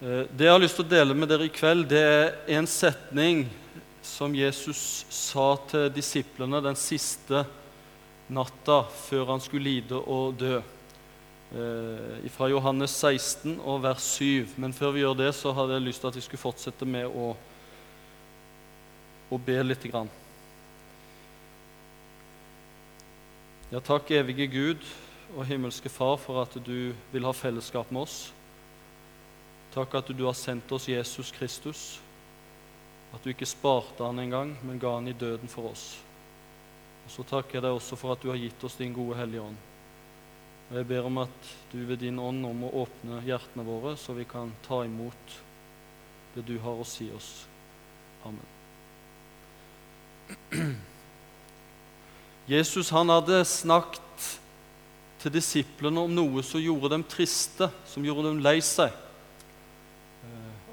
Eh, Det jeg har lyst til å dele med dere i kveld, det er en setning som Jesus sa til disiplene den siste natta før han skulle lide og dø. Eh, Fra Johannes 16 og vers 7. Men før vi gjør det, så hadde jeg lyst til at vi skulle fortsette med å, å be litt. grann. Ja, takk, evige Gud og himmelske Far, for at du vil ha fellesskap med oss. Takk at du har sendt oss Jesus Kristus, at du ikke sparte han engang, men ga han i døden for oss. Og Så takker jeg deg også for at du har gitt oss din gode Hellige Ånd. Og Jeg ber om at du ved din ånd om må åpne hjertene våre, så vi kan ta imot det du har å si oss. Amen. Jesus han hadde snakket til disiplene om noe som gjorde dem triste, som gjorde dem lei seg.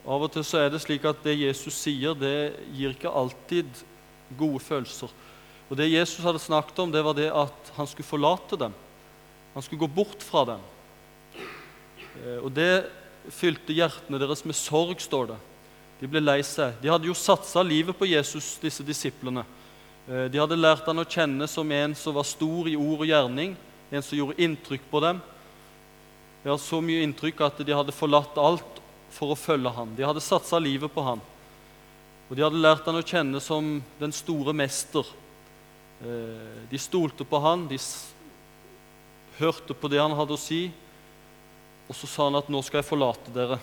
Av og til så er det slik at det Jesus sier, det gir ikke alltid gode følelser. Og Det Jesus hadde snakket om, det var det at han skulle forlate dem. Han skulle gå bort fra dem. Eh, Og Det fylte hjertene deres med sorg, står det. De ble lei seg. De hadde jo satsa livet på Jesus, disse disiplene. Eh, De hadde lært han å kjenne som en som var stor i ord og gjerning, en som gjorde inntrykk på dem. Ja, Så mye inntrykk at de hadde forlatt alt for å følge han. De hadde satsa livet på han. Og de hadde lært han å kjenne som den store mester. Eh, De stolte på han, de hørte på det han hadde å si, og så sa han at 'nå skal jeg forlate dere'.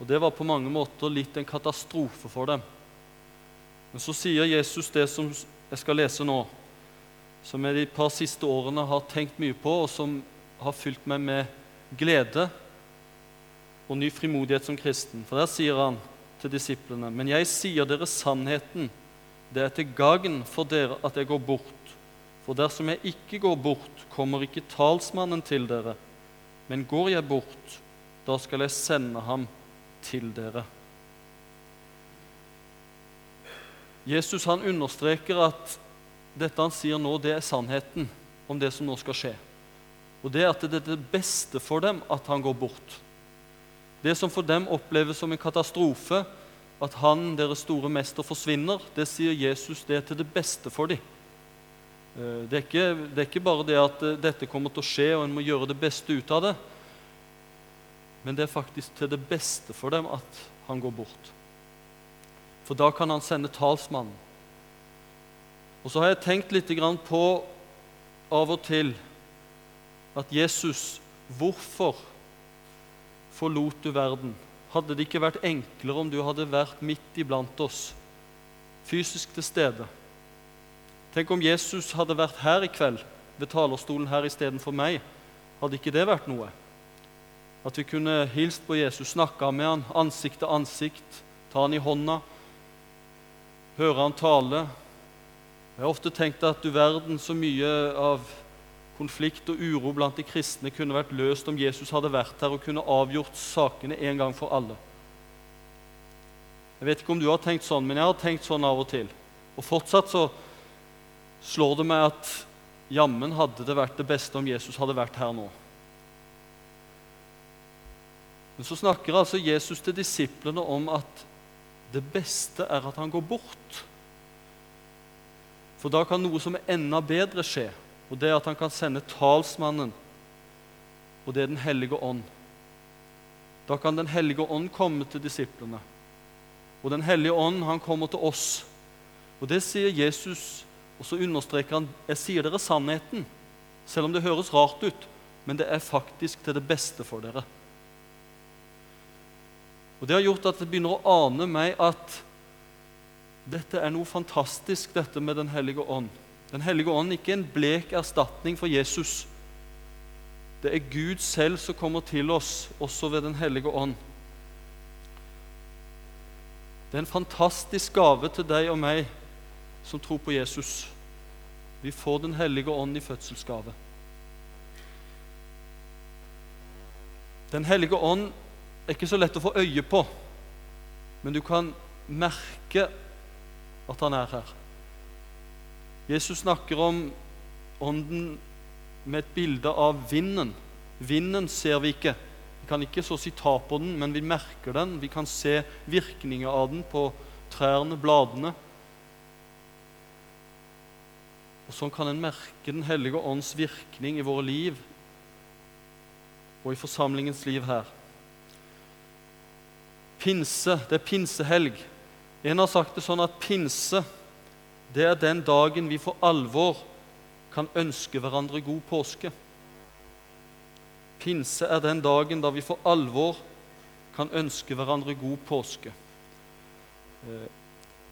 Og Det var på mange måter litt en katastrofe for dem. Men så sier Jesus det som jeg skal lese nå, som jeg de par siste årene har tenkt mye på, og som har fylt meg med glede og ny frimodighet som kristen. For der sier han til disiplene.: Men jeg sier dere sannheten. Det er til gagn for dere at jeg går bort. For dersom jeg ikke går bort, kommer ikke talsmannen til dere. Men går jeg bort, da skal jeg sende ham til dere. Jesus han understreker at dette han sier nå, det er sannheten om det som nå skal skje. Og det er at det er det beste for dem at han går bort. Det som for dem oppleves som en katastrofe, at han, deres store mester, forsvinner, det sier Jesus det er til det beste for dem. Eh, Det er, ikke, det er ikke bare det at eh, dette kommer til å skje, og en må gjøre det beste ut av det. Men det er faktisk til det beste for dem at han går bort. For da kan han sende talsmannen. Og så har jeg tenkt litt på av og til at Jesus, hvorfor forlot du verden? Hadde det ikke vært enklere om du hadde vært midt iblant oss, fysisk til stede? Tenk om Jesus hadde vært her i kveld, ved talerstolen her istedenfor meg. Hadde ikke det vært noe? At vi kunne hilst på Jesus, snakka med han ansikt til ansikt, ta han i hånda, høre han tale. Jeg har ofte tenkt at du verden så mye av konflikt og uro blant de kristne kunne vært løst om Jesus hadde vært her og kunne avgjort sakene en gang for alle. Jeg vet ikke om du har tenkt sånn, men jeg har tenkt sånn av og til. Og fortsatt så slår det meg at jammen hadde det vært det beste om Jesus hadde vært her nå. Men så snakker altså Jesus til disiplene om at det beste er at han går bort. For da kan noe som er enda bedre skje, og det er at han kan sende talsmannen, og det er Den hellige ånd. Da kan Den hellige ånd komme til disiplene. Og Den hellige ånd han kommer til oss. Og Det sier Jesus, og så understreker han jeg sier dere sannheten. Selv om det høres rart ut, men det er faktisk til det beste for dere. Og Det har gjort at det begynner å ane meg at dette er noe fantastisk, dette med Den hellige ånd. Den hellige ånd er ikke en blek erstatning for Jesus. Det er Gud selv som kommer til oss, også ved Den hellige ånd. Det er en fantastisk gave til deg og meg som tror på Jesus. Vi får Den hellige ånd i fødselsgave. Den hellige ånd er ikke så lett å få øye på, men du kan merke at han er her. Jesus snakker om ånden med et bilde av vinden. Vinden ser vi ikke. Vi kan ikke så si ta på den, men vi merker den. Vi kan se virkninger av den på trærne, bladene. Og Sånn kan en merke Den hellige ånds virkning i våre liv og i forsamlingens liv her. Pinse, det er pinsehelg. En har sagt det sånn at pinse det er den dagen vi for alvor kan ønske hverandre god påske. Pinse er den dagen da vi for alvor kan ønske hverandre god påske. Eh,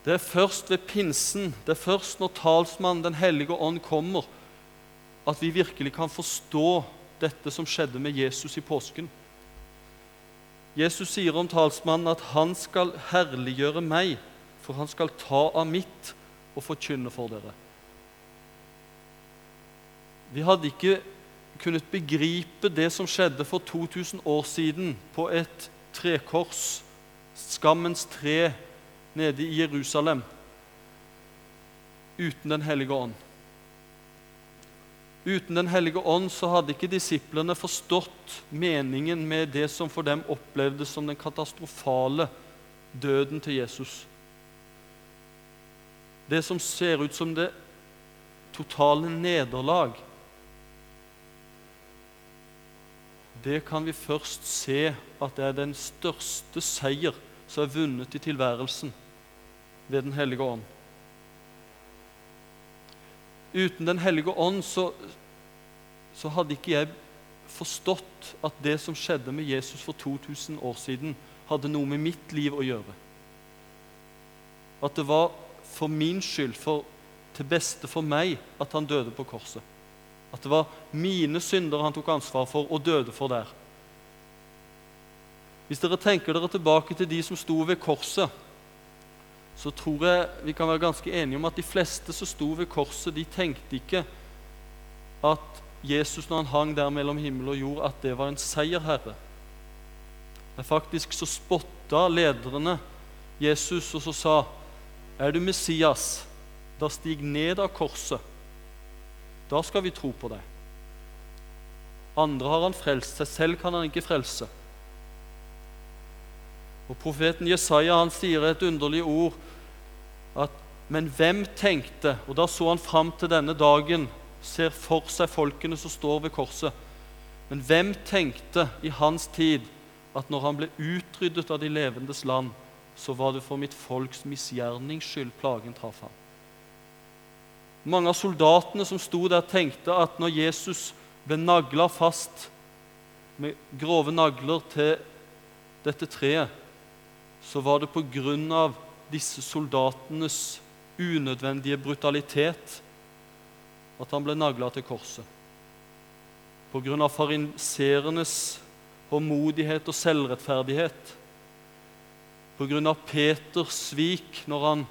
det er først ved pinsen, det er først når talsmannen Den hellige ånd kommer, at vi virkelig kan forstå dette som skjedde med Jesus i påsken. Jesus sier om talsmannen at han skal herliggjøre meg, for han skal ta av mitt og forkynne for dere. Vi hadde ikke kunnet begripe det som skjedde for 2000 år siden på et trekors, skammens tre, nede i Jerusalem, uten Den hellige ånd. Uten Den hellige ånd så hadde ikke disiplene forstått meningen med det som for dem opplevdes som den katastrofale døden til Jesus. Det som ser ut som det totale nederlag det kan vi først se at det er den største seier som er vunnet i tilværelsen ved Den hellige ånd. Uten Den hellige ånd så, så hadde ikke jeg forstått at det som skjedde med Jesus for 2000 år siden, hadde noe med mitt liv å gjøre. At det var for min skyld, for, til beste for meg, at han døde på korset. At det var mine synder han tok ansvar for og døde for der. Hvis dere tenker dere tilbake til de som sto ved korset, så tror jeg vi kan være ganske enige om at de fleste som sto ved korset, de tenkte ikke at Jesus, når han hang der mellom himmel og jord, at det var en seierherre. Men faktisk så spotta lederne Jesus og så sa, 'Er du Messias, da stig ned av korset.' Da skal vi tro på deg. Andre har han frelst, seg selv kan han ikke frelse. Og Profeten Jesaja han sier et underlig ord at Men hvem tenkte Og da så han fram til denne dagen, ser for seg folkene som står ved korset. Men hvem tenkte i hans tid at når han ble utryddet av de levendes land, så var det for mitt folks misgjernings skyld plagen traff ham? Mange av soldatene som sto der, tenkte at når Jesus ble nagla fast med grove nagler til dette treet, så var det på grunn av disse soldatenes unødvendige brutalitet at han ble nagla til korset. På grunn av fariseernes håndmodighet og selvrettferdighet. Av Peters svik når han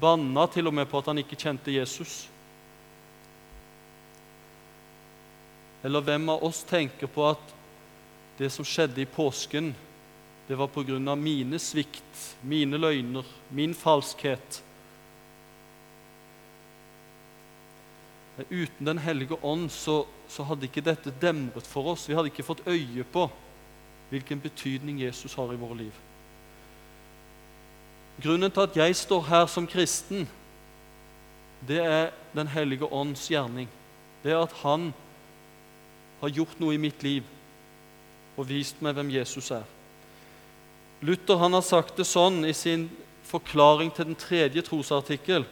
Banna til og med på at han ikke kjente Jesus. Eller hvem av oss tenker på at det som skjedde i påsken, det var av mine svikt, mine løgner, min falskhet? Uten Den hellige ånd så, så hadde ikke dette demret for oss. Vi hadde ikke fått øye på hvilken betydning Jesus har i våre liv. Grunnen til at jeg står her som kristen, det er Den hellige ånds gjerning. Det er at han har gjort noe i mitt liv og vist meg hvem Jesus er. Luther han har sagt det sånn i sin forklaring til den tredje trosartikkel.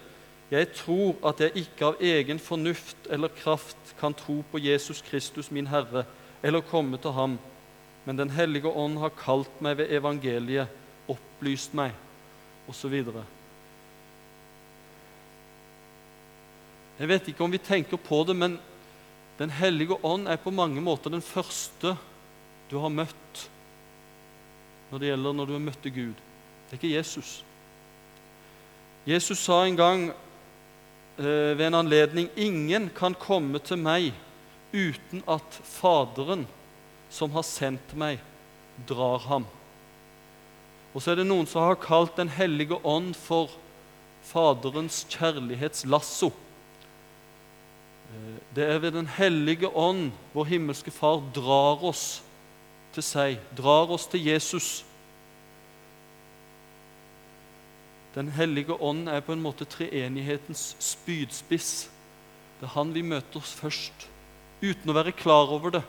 Jeg tror at jeg ikke av egen fornuft eller kraft kan tro på Jesus Kristus, min Herre, eller komme til ham, men Den hellige ånd har kalt meg ved evangeliet, opplyst meg osv. Jeg vet ikke om vi tenker på det, men Den hellige ånd er på mange måter den første du har møtt når det gjelder når du har møtt Gud. Det er ikke Jesus. Jesus sa en gang eh, ved en anledning ingen kan komme til meg uten at Faderen, som har sendt meg, drar ham. Og så er det noen som har kalt Den hellige ånd for Faderens kjærlighetslasso. Eh, det er ved Den hellige ånd vår himmelske Far drar oss til seg, drar oss til Jesus. Den hellige ånd er på en måte treenighetens spydspiss. Det er han vi møter oss først, uten å være klar over det.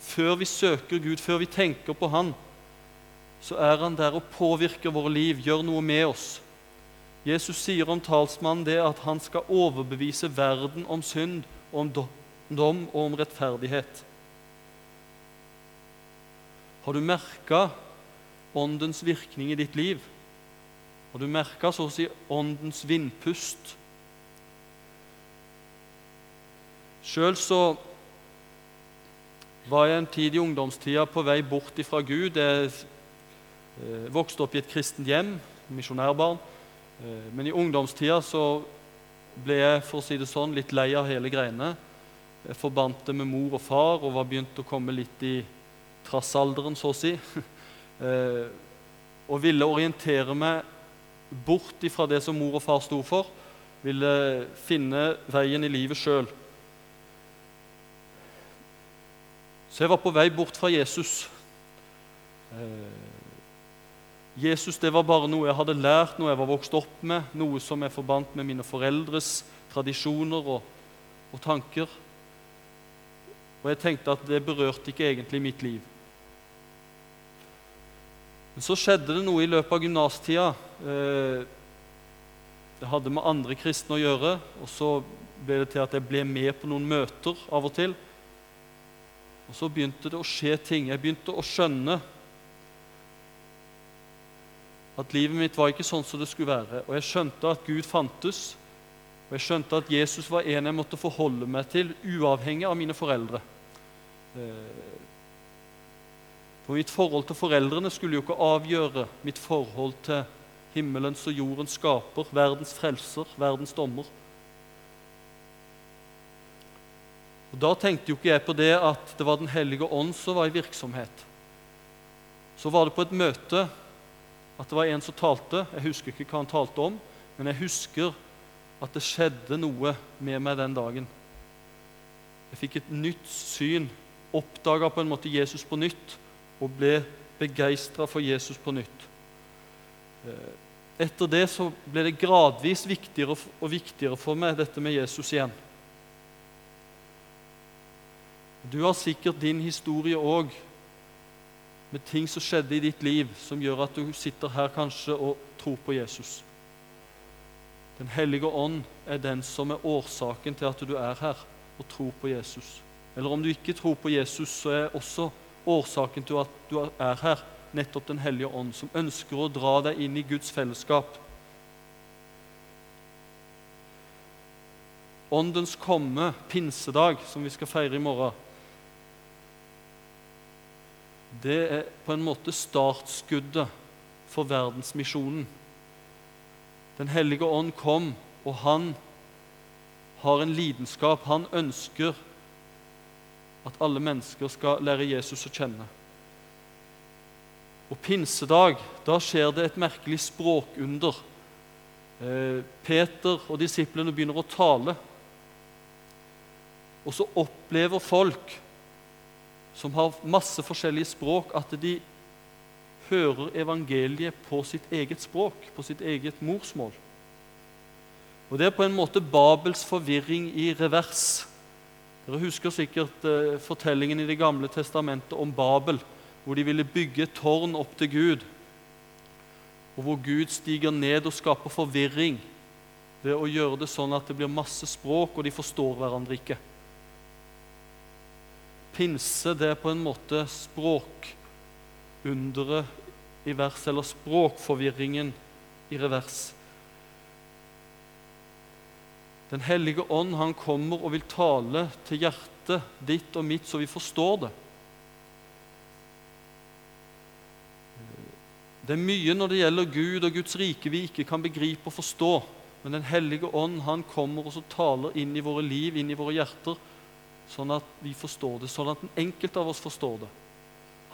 Før vi søker Gud, før vi tenker på Han, så er Han der og påvirker våre liv, gjør noe med oss. Jesus sier om talsmannen det at han skal overbevise verden om synd, om dom og om rettferdighet. Har du merka åndens virkning i ditt liv? Har du merka så å si åndens vindpust? Sjøl så var jeg en tid i ungdomstida på vei bort ifra Gud. Jeg vokste opp i et kristent hjem, misjonærbarn. Eh, men i ungdomstida så ble jeg for å si det sånn, litt lei av hele greiene. Jeg forbandt det med mor og far og var begynt å komme litt i trassalderen, så å si. Eh, og ville orientere meg bort ifra det som mor og far sto for. Ville finne veien i livet sjøl. Så jeg var på vei bort fra Jesus. Jesus det var bare noe jeg hadde lært, noe jeg var vokst opp med, noe som jeg forbandt med mine foreldres tradisjoner og, og tanker. Og jeg tenkte at det berørte ikke egentlig mitt liv. Men så skjedde det noe i løpet av gymnastida. Eh, det hadde med andre kristne å gjøre, og så ble det til at jeg ble med på noen møter av og til. Og så begynte det å skje ting. Jeg begynte å skjønne at livet mitt var ikke sånn som det skulle være. Og jeg skjønte at Gud fantes, og jeg skjønte at Jesus var en jeg måtte forholde meg til, uavhengig av mine foreldre. Eh, for mitt forhold til foreldrene skulle jo ikke avgjøre mitt forhold til himmelens og jordens skaper, verdens frelser, verdens dommer. Og Da tenkte jo ikke jeg på det at det var Den hellige ånd som var i virksomhet. Så var det på et møte at det var en som talte. Jeg husker ikke hva han talte om, men jeg husker at det skjedde noe med meg den dagen. Jeg fikk et nytt syn, oppdaga på en måte Jesus på nytt og ble begeistra for Jesus på nytt. Eh, etter det så ble det gradvis viktigere og viktigere for meg, dette med Jesus igjen. Du har sikkert din historie òg med ting som skjedde i ditt liv, som gjør at du sitter her kanskje og tror på Jesus. Den hellige ånd er den som er årsaken til at du er her og tror på Jesus. Eller om du ikke tror på Jesus, så er også årsaken til at du er her, nettopp Den hellige ånd, som ønsker å dra deg inn i Guds fellesskap. Åndens komme, pinsedag, som vi skal feire i morgen, det er på en måte startskuddet for verdensmisjonen. Den hellige ånd kom, og han har en lidenskap. Han ønsker at alle mennesker skal lære Jesus å kjenne. Og pinsedag, da skjer det et merkelig språkunder. Eh, Peter og disiplene begynner å tale. Og så opplever folk som har masse forskjellige språk, at de hører evangeliet på sitt eget språk, på sitt eget morsmål. Og Det er på en måte Babels forvirring i revers. Dere husker sikkert eh, fortellingen i Det gamle testamentet om Babel, hvor de ville bygge tårn opp til Gud, og hvor Gud stiger ned og skaper forvirring ved å gjøre det sånn at det blir masse språk, og de forstår hverandre ikke. Pinse det er på en måte språkunderet i vers, eller språkforvirringen i revers. Den hellige ånd han kommer og vil tale til hjertet ditt og mitt, så vi forstår det. Det er mye når det gjelder Gud og Guds rike vi ikke kan begripe og forstå. Men Den hellige ånd han kommer og så taler inn i våre liv, inn i våre hjerter, sånn at vi forstår det, sånn at den enkelte av oss forstår det.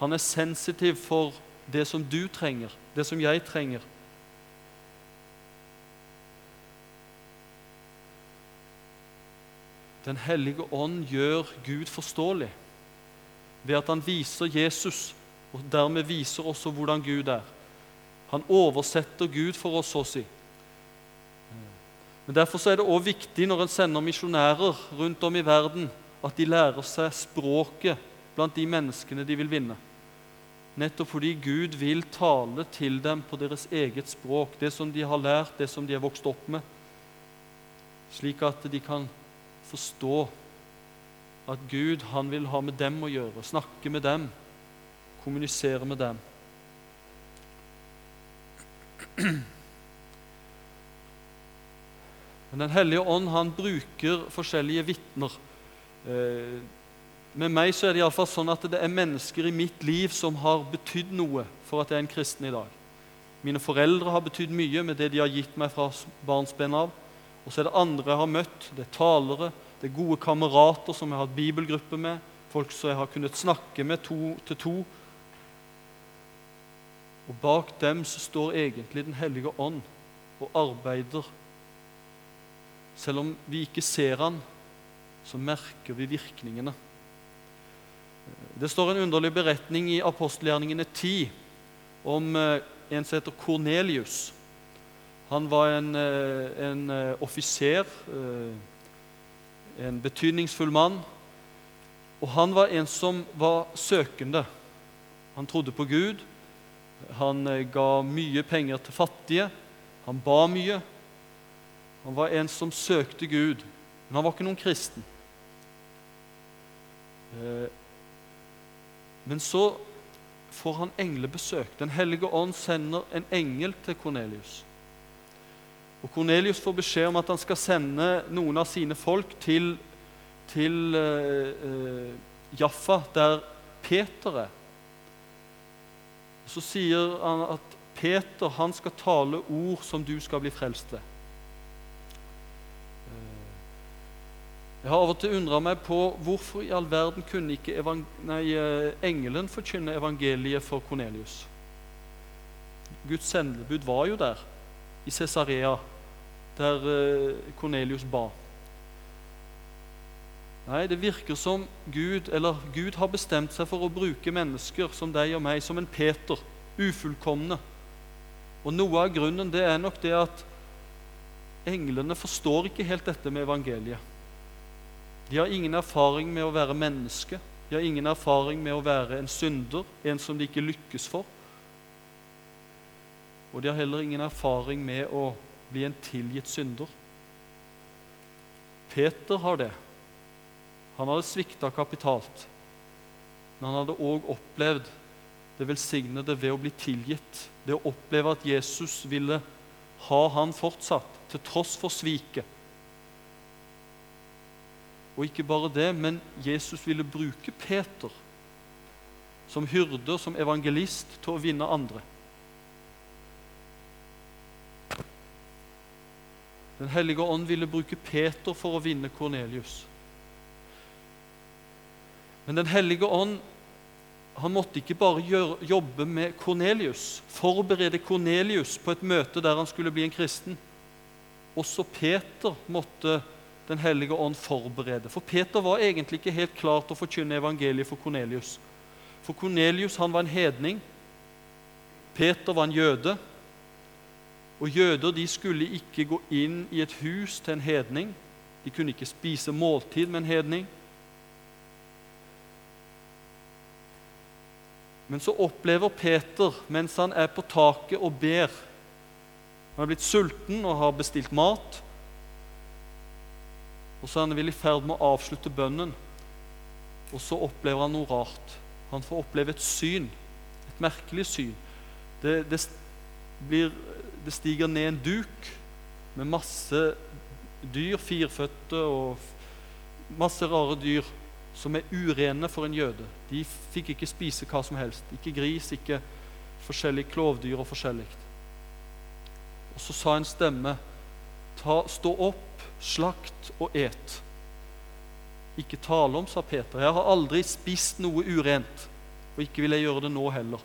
Han er sensitiv for det som du trenger, det som jeg trenger. Den hellige ånd gjør Gud forståelig ved at han viser Jesus og dermed viser også hvordan Gud er. Han oversetter Gud for oss, så å si. Men Derfor er det også viktig når en sender misjonærer rundt om i verden, at de lærer seg språket blant de menneskene de vil vinne. Nettopp fordi Gud vil tale til dem på deres eget språk, det som de har lært, det som de er vokst opp med, slik at de kan forstå at Gud han vil ha med dem å gjøre, snakke med dem, kommunisere med dem. Men Den hellige ånd han bruker forskjellige vitner. Eh, med meg så er det iallfall sånn at det er mennesker i mitt liv som har betydd noe for at jeg er en kristen i dag. Mine foreldre har betydd mye med det de har gitt meg fra barnsben av. Og så er det andre jeg har møtt. Det er talere, det er gode kamerater som jeg har hatt bibelgruppe med, folk som jeg har kunnet snakke med to til to. Og bak dem så står egentlig Den hellige ånd og arbeider selv om vi ikke ser han, så merker vi virkningene. Det står en underlig beretning i apostelgjerningene 10 om eh, en som heter Kornelius. Han var en, eh, en eh, offiser, en betydningsfull mann. Og han var en som var søkende. Han trodde på Gud. Han ga mye penger til fattige. Han ba mye. Han var en som søkte Gud, men han var ikke noen kristen. Eh, men så får han englebesøk. Den hellige ånd sender en engel til Kornelius. Og Kornelius får beskjed om at han skal sende noen av sine folk til, til uh, Jaffa, der Peter er. Så sier han at Peter han skal tale ord som du skal bli frelst ved. Jeg har av og til undra meg på hvorfor i all verden kunne ikke nei, eh, engelen forkynne evangeliet for Kornelius. Guds sendebud var jo der, i Cesarea, der Kornelius eh, ba. Nei, det virker som Gud, eller Gud har bestemt seg for å bruke mennesker som deg og meg, som en Peter, ufullkomne. Og Noe av grunnen det er nok det at englene forstår ikke helt dette med evangeliet. De har ingen erfaring med å være menneske. De har ingen erfaring med å være en synder, en som de ikke lykkes for. Og de har heller ingen erfaring med å bli en tilgitt synder. Peter har det. Han hadde svikta kapitalt. Men han hadde òg opplevd det velsignede ved å bli tilgitt. Det å oppleve at Jesus ville ha han fortsatt, til tross for sviket. Og ikke bare det, men Jesus ville bruke Peter som hyrde, som evangelist, til å vinne andre. Den hellige ånd ville bruke Peter for å vinne Kornelius. Men Den hellige ånd han måtte ikke bare gjøre, jobbe med Kornelius, forberede Kornelius på et møte der han skulle bli en kristen. Også Peter måtte den hellige ånd forberede. For Peter var egentlig ikke helt klar til å forkynne evangeliet for Kornelius. For Kornelius var en hedning. Peter var en jøde. Og jøder de skulle ikke gå inn i et hus til en hedning. De kunne ikke spise måltid med en hedning. Men så opplever Peter, mens han er på taket og ber Han er blitt sulten og har bestilt mat. Og så er han vel i ferd med å avslutte bønnen, og så opplever han noe rart. Han får oppleve et syn, et merkelig syn. Det, det, blir, det stiger ned en duk med masse dyr, firfødte og masse rare dyr som er urene for en jøde. De fikk ikke spise hva som helst. Ikke gris, ikke forskjellige klovdyr og forskjellig. Og så sa en stemme, Ta, stå opp slakt og et. Ikke tale om, sa Peter. Jeg har aldri spist noe urent, og ikke vil jeg gjøre det nå heller.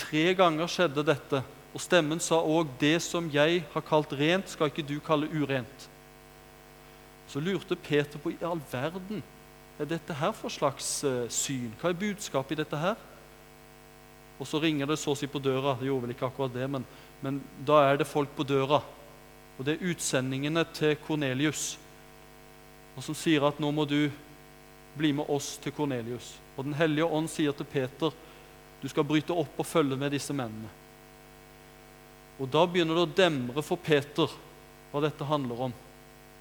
Tre ganger skjedde dette, og stemmen sa òg, det som jeg har kalt rent, skal ikke du kalle urent. Så lurte Peter på i all verden er dette her for slags uh, syn? Hva er budskapet i dette her? og så ringer det så å si på døra. Det gjorde vel ikke akkurat det, men, men da er det folk på døra. Og det er utsendingene til Kornelius, som sier at nå må du bli med oss til Kornelius. Og Den hellige ånd sier til Peter du skal bryte opp og følge med disse mennene. Og Da begynner det å demre for Peter hva dette handler om.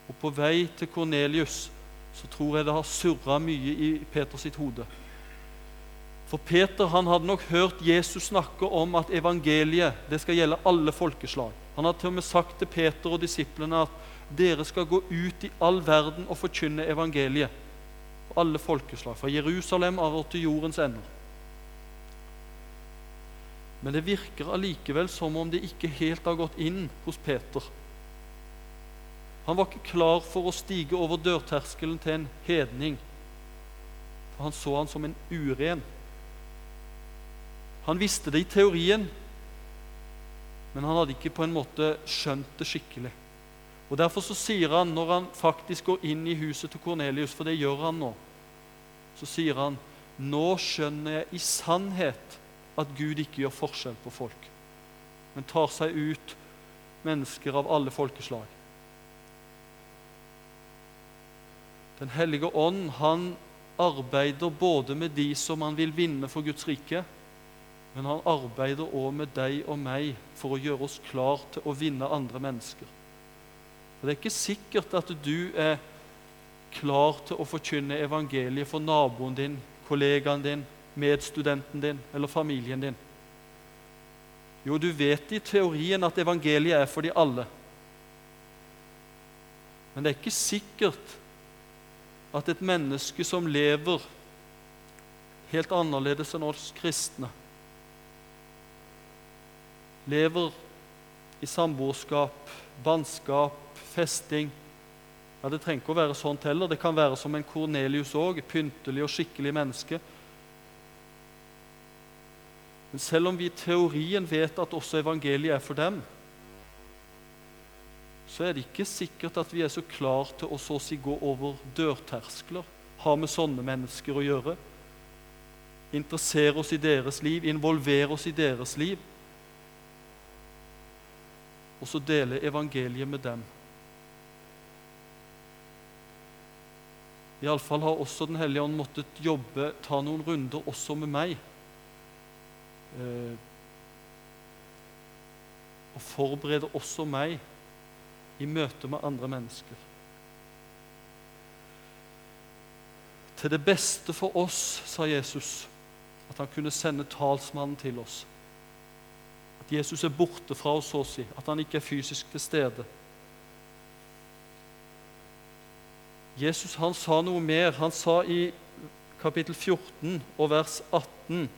Og på vei til Kornelius så tror jeg det har surra mye i Peters hode. For Peter han hadde nok hørt Jesus snakke om at evangeliet det skal gjelde alle folkeslag. Han har til og med sagt til Peter og disiplene at dere skal gå ut i all verden og forkynne evangeliet. For alle folkeslag, fra Jerusalem av og til jordens ender. Men det virker allikevel som om det ikke helt har gått inn hos Peter. Han var ikke klar for å stige over dørterskelen til en hedning. For han så han som en uren. Han visste det i teorien, men han hadde ikke på en måte skjønt det skikkelig. Og Derfor så sier han, når han faktisk går inn i huset til Kornelius, for det gjør han nå, så sier han nå skjønner jeg i sannhet at Gud ikke gjør forskjell på folk, men tar seg ut mennesker av alle folkeslag. Den hellige ånd han arbeider både med de som han vil vinne for Guds rike, men han arbeider òg med deg og meg for å gjøre oss klar til å vinne andre mennesker. For Det er ikke sikkert at du er klar til å forkynne evangeliet for naboen din, kollegaen din, medstudenten din eller familien din. Jo, du vet i teorien at evangeliet er for de alle. Men det er ikke sikkert at et menneske som lever helt annerledes enn oss kristne, lever i samboerskap, bannskap, festing ja, Det trenger ikke å være sånt heller. Det kan være som en Kornelius òg, pyntelig og skikkelig menneske. Men selv om vi i teorien vet at også evangeliet er for dem, så er det ikke sikkert at vi er så klar til å så si gå over dørterskler, ha med sånne mennesker å gjøre. Interessere oss i deres liv, involvere oss i deres liv og så dele evangeliet med dem. Iallfall har også Den hellige ånd måttet jobbe, ta noen runder også med meg. Eh, og forberede også meg i møte med andre mennesker. Til det beste for oss, sa Jesus, at han kunne sende talsmannen til oss. Jesus er borte fra oss, så å si. At han ikke er fysisk til stede. Jesus han sa noe mer. Han sa i kapittel 14 og vers 18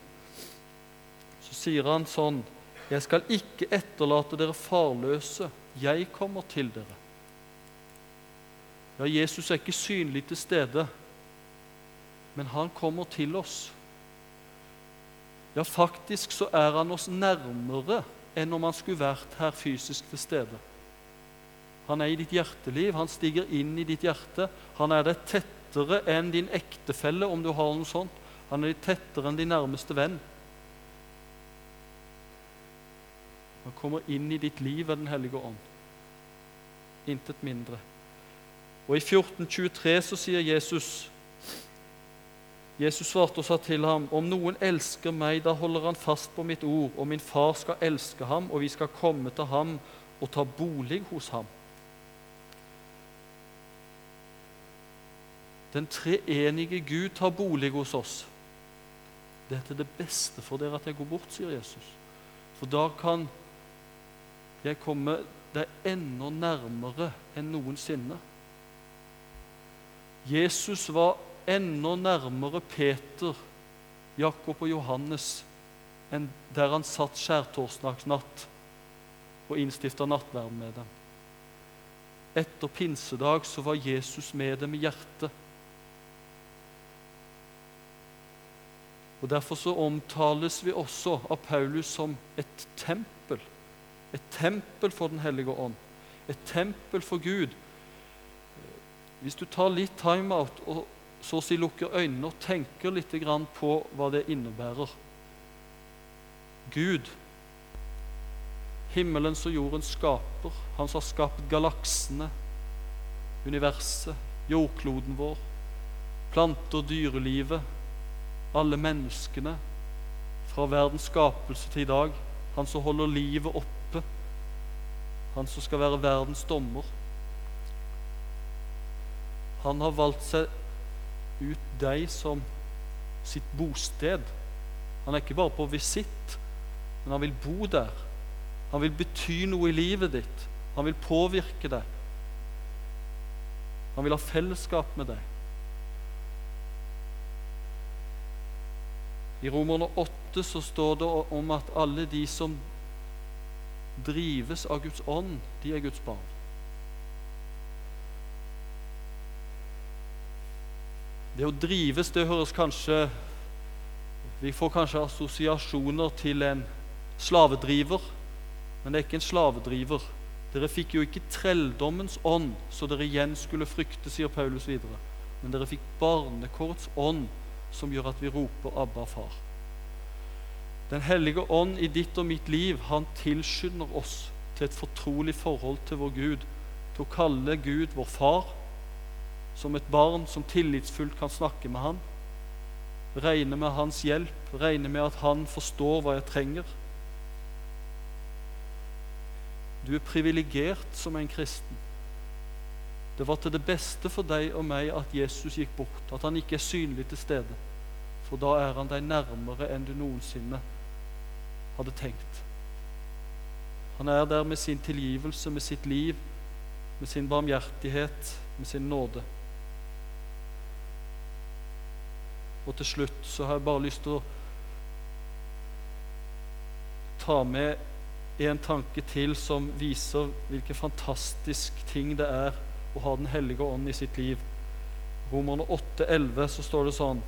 Så sier han sånn Jeg skal ikke etterlate dere farløse. Jeg kommer til dere. Ja, Jesus er ikke synlig til stede, men han kommer til oss. Ja, faktisk så er han oss nærmere enn om han skulle vært her fysisk til stede. Han er i ditt hjerteliv, han stiger inn i ditt hjerte. Han er det tettere enn din ektefelle, om du har noe sånt. Han er tettere enn din nærmeste venn. Han kommer inn i ditt liv ved Den hellige ånd. Intet mindre. Og I 1423 så sier Jesus Jesus svarte og sa til ham, om noen elsker meg, da holder han fast på mitt ord, og min far skal elske ham, og vi skal komme til ham og ta bolig hos ham. Den treenige Gud tar bolig hos oss. Det er til det beste for dere at jeg går bort, sier Jesus. For da kan jeg komme deg enda nærmere enn noensinne. Jesus var enda nærmere Peter, Jakob og Johannes enn der han satt skjærtorsdagsnatt og innstifta nattverd med dem. Etter pinsedag så var Jesus med dem i hjertet. Og Derfor så omtales vi også av Paulus som et tempel. Et tempel for Den hellige ånd. Et tempel for Gud. Hvis du tar litt time-out og så å si lukker øynene og tenker litt på hva det innebærer. Gud, himmelens og jordens skaper, han som har skapt galaksene, universet, jordkloden vår, planter, dyrelivet, alle menneskene, fra verdens skapelse til i dag, han som holder livet oppe, han som skal være verdens dommer. Han har valgt seg ut deg som sitt bosted. Han er ikke bare på visitt, men han vil bo der. Han vil bety noe i livet ditt. Han vil påvirke deg. Han vil ha fellesskap med deg. I Romerne 8 så står det om at alle de som drives av Guds ånd, de er Guds barn. Det å drives, det høres kanskje Vi får kanskje assosiasjoner til en slavedriver, men det er ikke en slavedriver. Dere fikk jo ikke trelldommens ånd, så dere igjen skulle frykte, sier Paulus videre. Men dere fikk barnekårets ånd, som gjør at vi roper 'Abba, far'. Den hellige ånd i ditt og mitt liv, han tilskynder oss til et fortrolig forhold til vår Gud, til å kalle Gud vår far, som et barn som tillitsfullt kan snakke med han, regne med hans hjelp, regne med at han forstår hva jeg trenger. Du er privilegert som en kristen. Det var til det beste for deg og meg at Jesus gikk bort, at han ikke er synlig til stede. For da er han deg nærmere enn du noensinne hadde tenkt. Han er der med sin tilgivelse, med sitt liv, med sin barmhjertighet, med sin nåde. Og til slutt så har jeg bare lyst til å ta med en tanke til som viser hvilken fantastisk ting det er å ha Den hellige ånd i sitt liv. Romerne 8,11 så står det sånn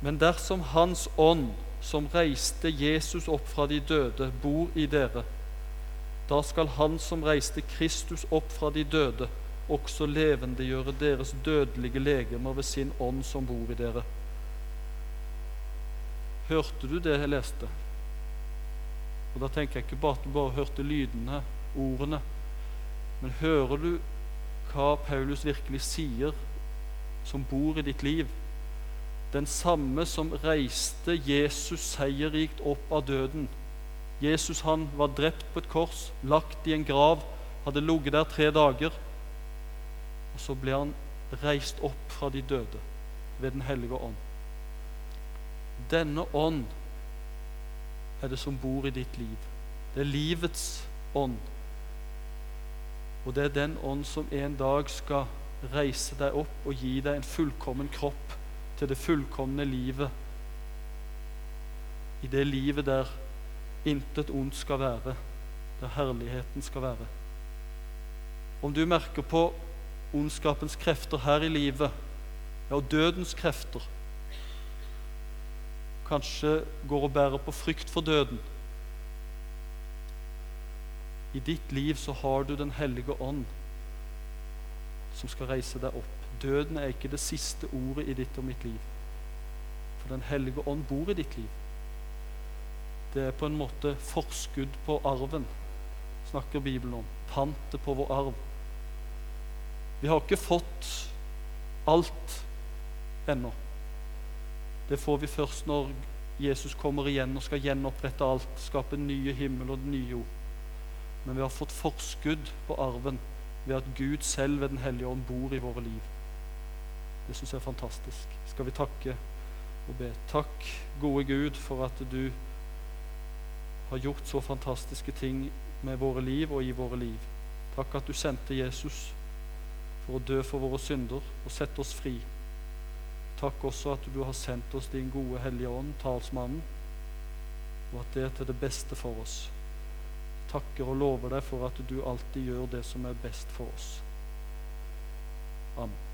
Men dersom Hans ånd, som reiste Jesus opp fra de døde, bor i dere, da skal Han som reiste Kristus opp fra de døde, også levendegjøre deres dødelige legemer ved sin ånd som bor i dere. Hørte du det jeg leste? Og Da tenker jeg ikke bare at du bare hørte lydene, ordene, men hører du hva Paulus virkelig sier, som bor i ditt liv? Den samme som reiste Jesus seierrikt opp av døden. Jesus han var drept på et kors, lagt i en grav, hadde ligget der tre dager. Og så ble han reist opp fra de døde ved Den hellige ånd. Denne ånd er det som bor i ditt liv. Det er livets ånd. Og det er den ånd som en dag skal reise deg opp og gi deg en fullkommen kropp til det fullkomne livet. I det livet der intet ondt skal være, der herligheten skal være. Om du merker på ondskapens krefter her i livet, ja, og dødens krefter Kanskje går og bærer på frykt for døden. I ditt liv så har du Den hellige ånd som skal reise deg opp. Døden er ikke det siste ordet i ditt og mitt liv. For Den hellige ånd bor i ditt liv. Det er på en måte forskudd på arven, snakker Bibelen om. Pantet på vår arv. Vi har ikke fått alt ennå. Det får vi først når Jesus kommer igjen og skal gjenopprette alt, skape nye himmel og nye jord. Men vi har fått forskudd på arven ved at Gud selv ved Den hellige ånd bor i våre liv. Det syns jeg er fantastisk. Skal vi takke og be. Takk, gode Gud, for at du har gjort så fantastiske ting med våre liv og i våre liv. Takk at du sendte Jesus for å dø for våre synder og sette oss fri. Takk også at du har sendt oss din gode Hellige Ånd, talsmannen, og at det er til det beste for oss. Takker og lover deg for at du alltid gjør det som er best for oss. Amen.